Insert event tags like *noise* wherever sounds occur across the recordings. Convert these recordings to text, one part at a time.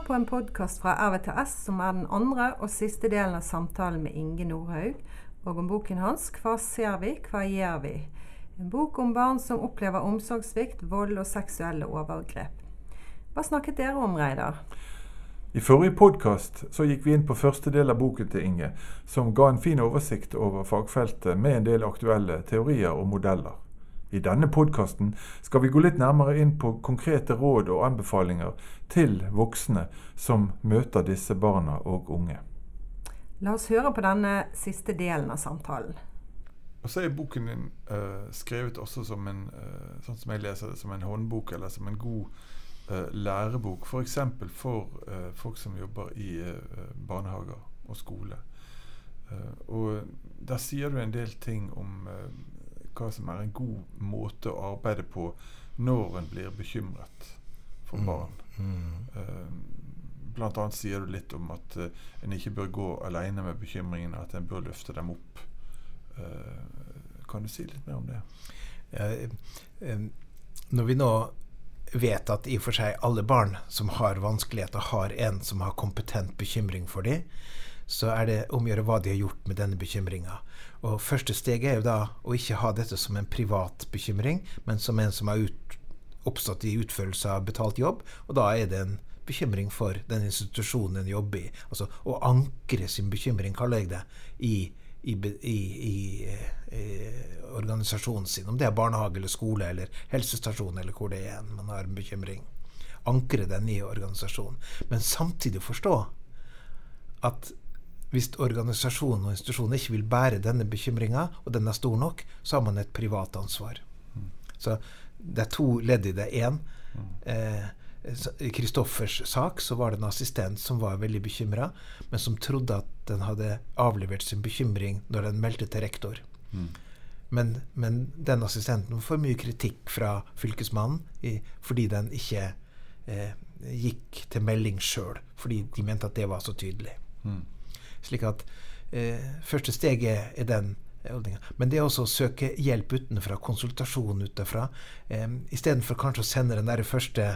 hører på en podkast fra RVTS som er den andre og siste delen av samtalen med Inge Nordhaug, og om boken hans 'Hva ser vi, hva gjør vi?' En bok om barn som opplever omsorgssvikt, vold og seksuelle overgrep. Hva snakket dere om, Reidar? I forrige podkast gikk vi inn på første del av boken til Inge, som ga en fin oversikt over fagfeltet med en del aktuelle teorier og modeller. I denne podkasten skal vi gå litt nærmere inn på konkrete råd og anbefalinger til voksne som møter disse barna og unge. La oss høre på denne siste delen av samtalen. Og så er boken din uh, skrevet også som en, uh, sånn som jeg leser det, som en håndbok eller som en god uh, lærebok. F.eks. for, for uh, folk som jobber i barnehager og skole. og der sier du en del ting om hva som er en god måte å arbeide på når en blir bekymret for mm. barn. Mm. Uh, blant annet sier du litt om at uh, en ikke bør gå alene med bekymringene, at en bør løfte dem opp. Uh, kan du si litt mer om det? Ja, når vi nå vet at i og for seg alle barn som har vanskeligheter, har en som har kompetent bekymring for dem, så er det om å gjøre hva de har gjort med denne bekymringa. Og første steg er jo da å ikke ha dette som en privat bekymring, men som en som har oppstått i utførelse av betalt jobb. Og da er det en bekymring for den institusjonen en jobber i. Altså å ankre sin bekymring, kaller jeg det, i, i, i, i organisasjonen sin. Om det er barnehage eller skole eller helsestasjon eller hvor det er man har en bekymring. Ankre den i organisasjonen. Men samtidig forstå at hvis organisasjonen og institusjonen ikke vil bære denne bekymringa, og den er stor nok, så har man et privat ansvar. Mm. Så det er to ledd i det. Én eh, i Kristoffers sak så var det en assistent som var veldig bekymra, men som trodde at den hadde avlevert sin bekymring når den meldte til rektor. Mm. Men, men, den assistenten får mye kritikk fra Fylkesmannen i, fordi den ikke eh, gikk til melding sjøl, fordi de mente at det var så tydelig. Mm. Slik at eh, første steget er den holdninga. Men det er også å søke hjelp utenfra, konsultasjon utenfra. Eh, Istedenfor kanskje å sende den der første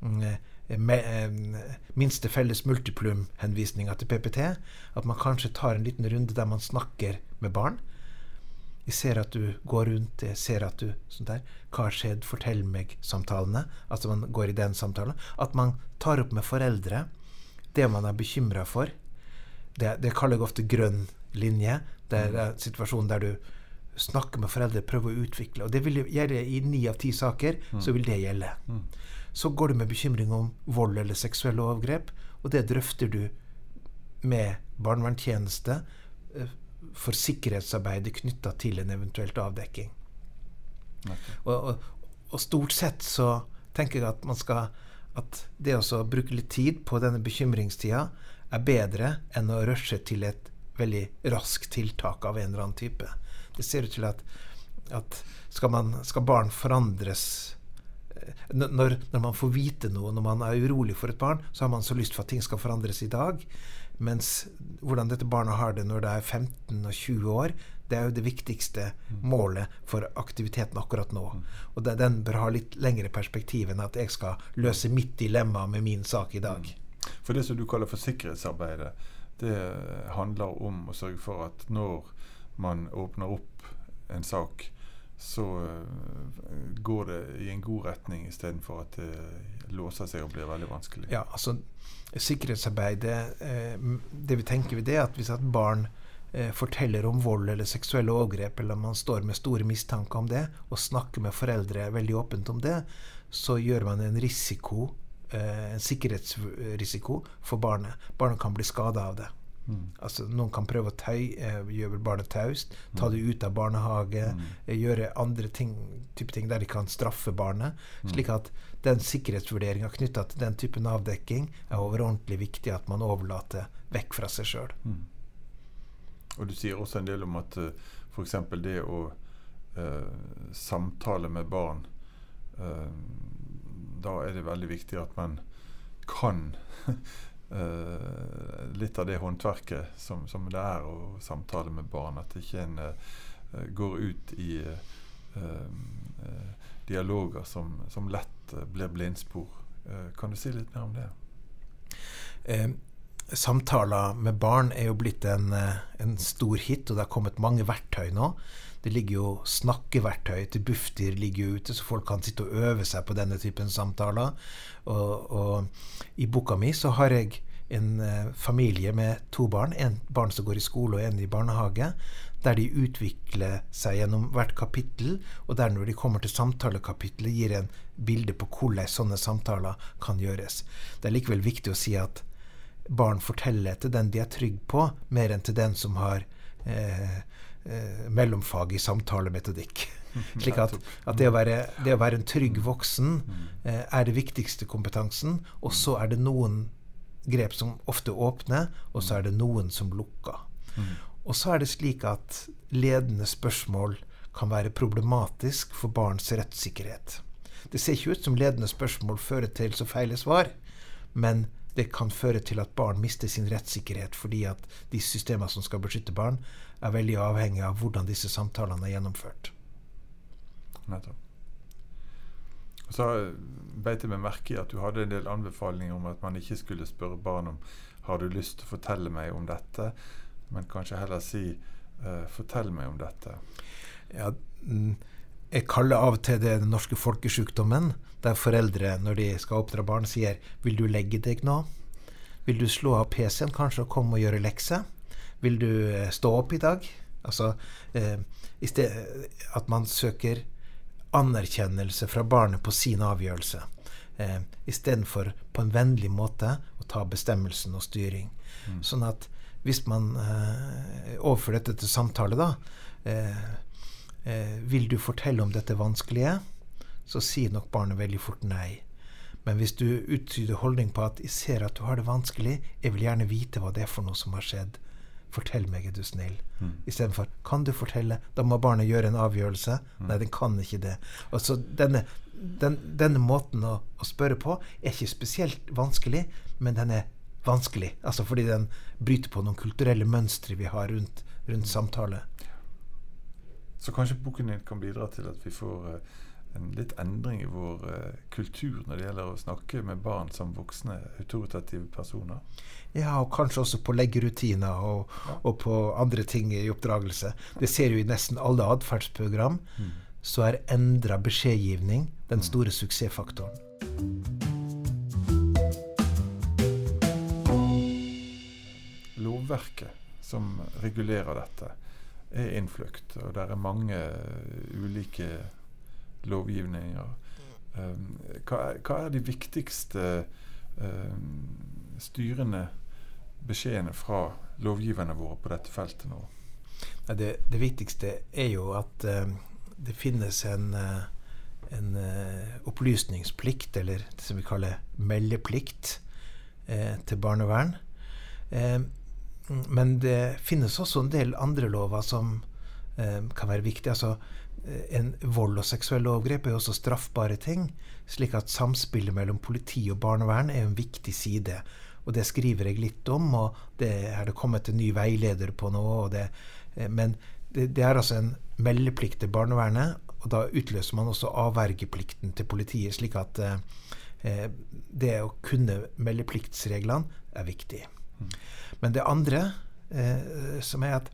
mm, eh, eh, minste felles multiplum-henvisninga til PPT. At man kanskje tar en liten runde der man snakker med barn. Jeg ser at du går rundt, jeg ser at du sånt der. Hva har skjedd? Fortell meg-samtalene. Altså man går i den samtalen. At man tar opp med foreldre det man er bekymra for det, det kaller jeg ofte grønn linje. Det er en situasjon der du snakker med foreldre, prøver å utvikle. Og det vil gjelde i ni av ti saker. Mm. Så vil det gjelde. Mm. Så går du med bekymring om vold eller seksuelle overgrep, og det drøfter du med barnevernstjeneste eh, for sikkerhetsarbeidet knytta til en eventuelt avdekking. Okay. Og, og, og, stort sett så tenker jeg at man skal at det å bruke litt tid på denne bekymringstida er bedre enn å rushe til et veldig raskt tiltak av en eller annen type. Det ser ut til at, at skal, man, skal, barn forandres eh, når, når, man får vite noe, når man er urolig for et barn, så har man så lyst for at ting skal forandres i dag. Mens hvordan dette barnet har det når det er 15 og 20 år, det er jo det viktigste målet for aktiviteten akkurat nå. Og den bør ha litt lengre perspektiv enn at jeg skal løse mitt dilemma med min sak i dag. For det som du kaller for sikkerhetsarbeidet, det handler om å sørge for at når man åpner opp en sak, så uh, går det i en god retning istedenfor at det låser seg og blir veldig vanskelig. Ja, altså Sikkerhetsarbeidet eh, Det vi tenker ved det, er at hvis et barn eh, forteller om vold eller seksuelle overgrep, eller man står med store mistanker om det, og snakker med foreldre veldig åpent om det, så gjør man en risiko eh, en sikkerhetsrisiko for barnet. Barnet kan bli skada av det. Mm. Altså, noen kan prøve å tøy, eh, gjøre barnet taust, ta mm. det ut av barnehage, mm. eh, gjøre andre ting, type ting der de kan straffe barnet. Mm. Slik at den sikkerhetsvurderinga knytta til den typen avdekking er overordentlig viktig at man overlater vekk fra seg sjøl. Mm. Og du sier også en del om at uh, eh, f.eks. det å uh, samtale med barn uh, da er det veldig viktig at man kan uh, *laughs* litt av det håndverket som, som, det er å samtale med barn. At ikke en går ut i dialoger som, som lett blir blindspor. kan du si litt mer om det? Eh, samtaler med barn er jo blitt en, eh, en, stor hit, og det har kommet mange verktøy nå. Det ligger jo snakkeverktøy til Bufdir ligger ute, så folk kan sitte og øve seg på denne typen samtaler. Og, og i boka mi så har jeg en uh, familie med to barn. En barn som går i skole, og en i barnehage. Der de utvikler seg gjennom hvert kapittel, og der når de kommer til samtalekapitlet, gir en bilde på hvordan sånne samtaler kan gjøres. Det er likevel viktig å si at barn forteller til den de er trygg på, mer enn til den som har eh, eh, mellomfag i samtalemetodikk. *laughs* Slik at, at det, å være, det, å være, en trygg voksen eh, er det viktigste kompetansen. Og så er det noen grep som ofte åpner, og så er det noen som lukker. Og så er det slik at ledende spørsmål kan være problematisk for barns rettssikkerhet. Det ser ikke ut som ledende spørsmål fører til så feile svar, men det kan føre til at barn mister sin rettssikkerhet fordi at de systemene som skal beskytte barn, er veldig avhengig av hvordan disse samtalene er gjennomført. Nettopp. Så beit jeg meg merke i at du hadde en del anbefalinger om at man ikke skulle spørre barn om har du lyst til å fortelle meg om dette, men kanskje heller si uh, fortell meg om dette. Ja, mm, jeg kaller av og til det den norske folkesjukdommen, der foreldre når de skal oppdra barn, sier 'vil du legge deg nå'? Vil du slå av PC-en kanskje og komme og gjøre lekser? Vil du eh, stå opp i dag? Altså eh, sted, at man søker anerkjennelse fra barnet på sin avgjørelse. Eh, Istedenfor på en vennlig måte å ta bestemmelsen og styring. Mm. Sånn at hvis man eh, overfører dette til samtale, da eh, eh, Vil du fortelle om dette vanskelige? Så sier nok barnet veldig fort nei. Men hvis du uttyder holdning på at 'jeg ser at du har det vanskelig, jeg vil gjerne vite hva det er for noe som har skjedd', Fortell meg, er du snill. Mm. Istedenfor Kan du fortelle? Da må barnet gjøre en avgjørelse. Mm. Nei, den kan ikke det. Altså, denne, den, denne måten å, å, spørre på er ikke spesielt vanskelig, men den er vanskelig. Altså fordi den bryter på noen kulturelle mønstre vi har rundt, rundt samtale. Så kanskje boken din kan bidra til at vi får uh, en litt endring i vår uh, kultur når det gjelder å snakke med barn som voksne, autoritative personer? Ja, og kanskje også på leggerutiner og, ja. og, på andre ting i oppdragelse. Det ser jo i nesten alle atferdsprogram. Mm. Så er endra beskjedgivning den mm. store suksessfaktoren. Lovverket som regulerer dette, er innflukt. Og det er mange ulike lovgivninger. Um, hva, er, hva, er de viktigste um, styrende beskjedene fra lovgiverne våre på dette feltet nå? Det, det viktigste er jo at uh, det finnes en, uh, en uh, opplysningsplikt, eller det som vi kaller meldeplikt, til barnevern. Men det finnes også en del andre lover som kan være viktige. altså en vold og seksuelle overgrep er jo også straffbare ting. Slik at samspillet mellom politi og barnevern er en viktig side. Og det skriver jeg litt om, og det er det kommet en ny veileder på nå. Det, eh, men det, det, er altså en meldeplikt til barnevernet, og da utløser man også avvergeplikten til politiet. Slik at eh, eh det å kunne meldepliktsreglene er viktig. Men det andre, eh, som er at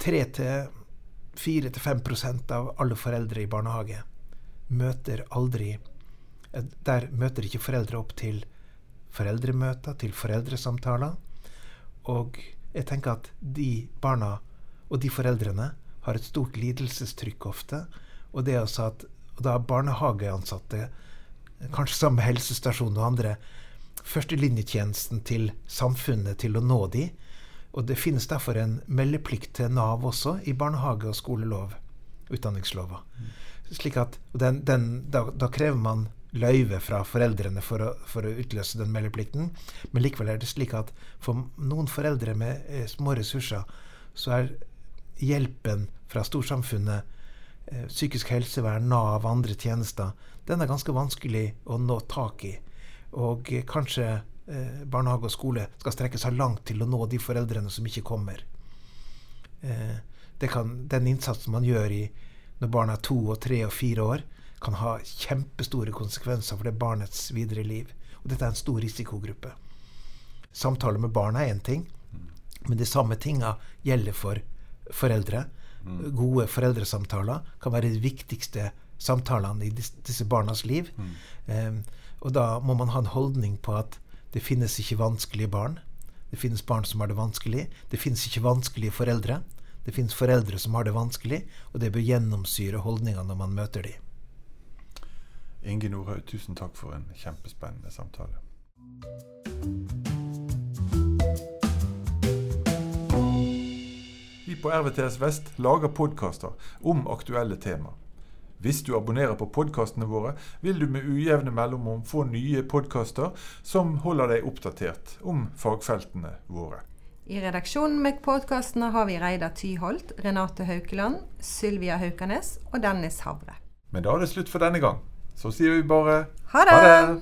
3-4-5 av alle foreldre i barnehage møter aldri Der møter ikke foreldre opp til foreldremøter, til foreldresamtaler. Og jeg tenker at de barna og de foreldrene har et stort lidelsestrykk ofte. Og det er altså at og da barnehageansatte, kanskje sammen med helsestasjonen og andre, førstelinjetjenesten til samfunnet til å nå de, og det finnes derfor en meldeplikt til Nav også i barnehage- og skolelov, utdanningslova. Slik at den, den, da, da, krever man løyve fra foreldrene for å, for å, utløse den meldeplikten. Men likevel er det slik at for noen foreldre med eh, små ressurser, så er hjelpen fra storsamfunnet, eh, psykisk helsevern, Nav, andre tjenester, den er ganske vanskelig å nå tak i. Og eh, kanskje eh, barnehage og skole skal strekke seg langt til å nå de foreldrene som ikke kommer. Eh, kan, den innsatsen man gjør i, når barna er to og tre og fire år, kan ha kjempestore konsekvenser for det barnets videre liv. Og dette er en stor risikogruppe. samtale med barna er én ting, men de samme tinga gjelder for foreldre. Gode foreldresamtaler kan være de viktigste samtalene i disse barnas liv. Eh, og da må man ha en holdning på at det finnes ikke vanskelige barn. Det finnes barn som har det vanskelig. Det finnes ikke vanskelige foreldre. Det finnes foreldre som har det vanskelig, og det bør gjennomsyre holdninga når man møter dem. Inge Nordhaug, tusen takk for en kjempespennende samtale. Vi på RVTS Vest lager podkaster om aktuelle tema. Hvis du abonnerer på podkastene våre, vil du med ujevne mellomrom få nye podkaster som holder deg oppdatert om fagfeltene våre. I redaksjonen med podkastene har vi Reidar Tyholt, Renate Haukeland, Sylvia Haukanes og Dennis Havre. Men da er det slutt for denne gang. Så sier vi bare Ha det!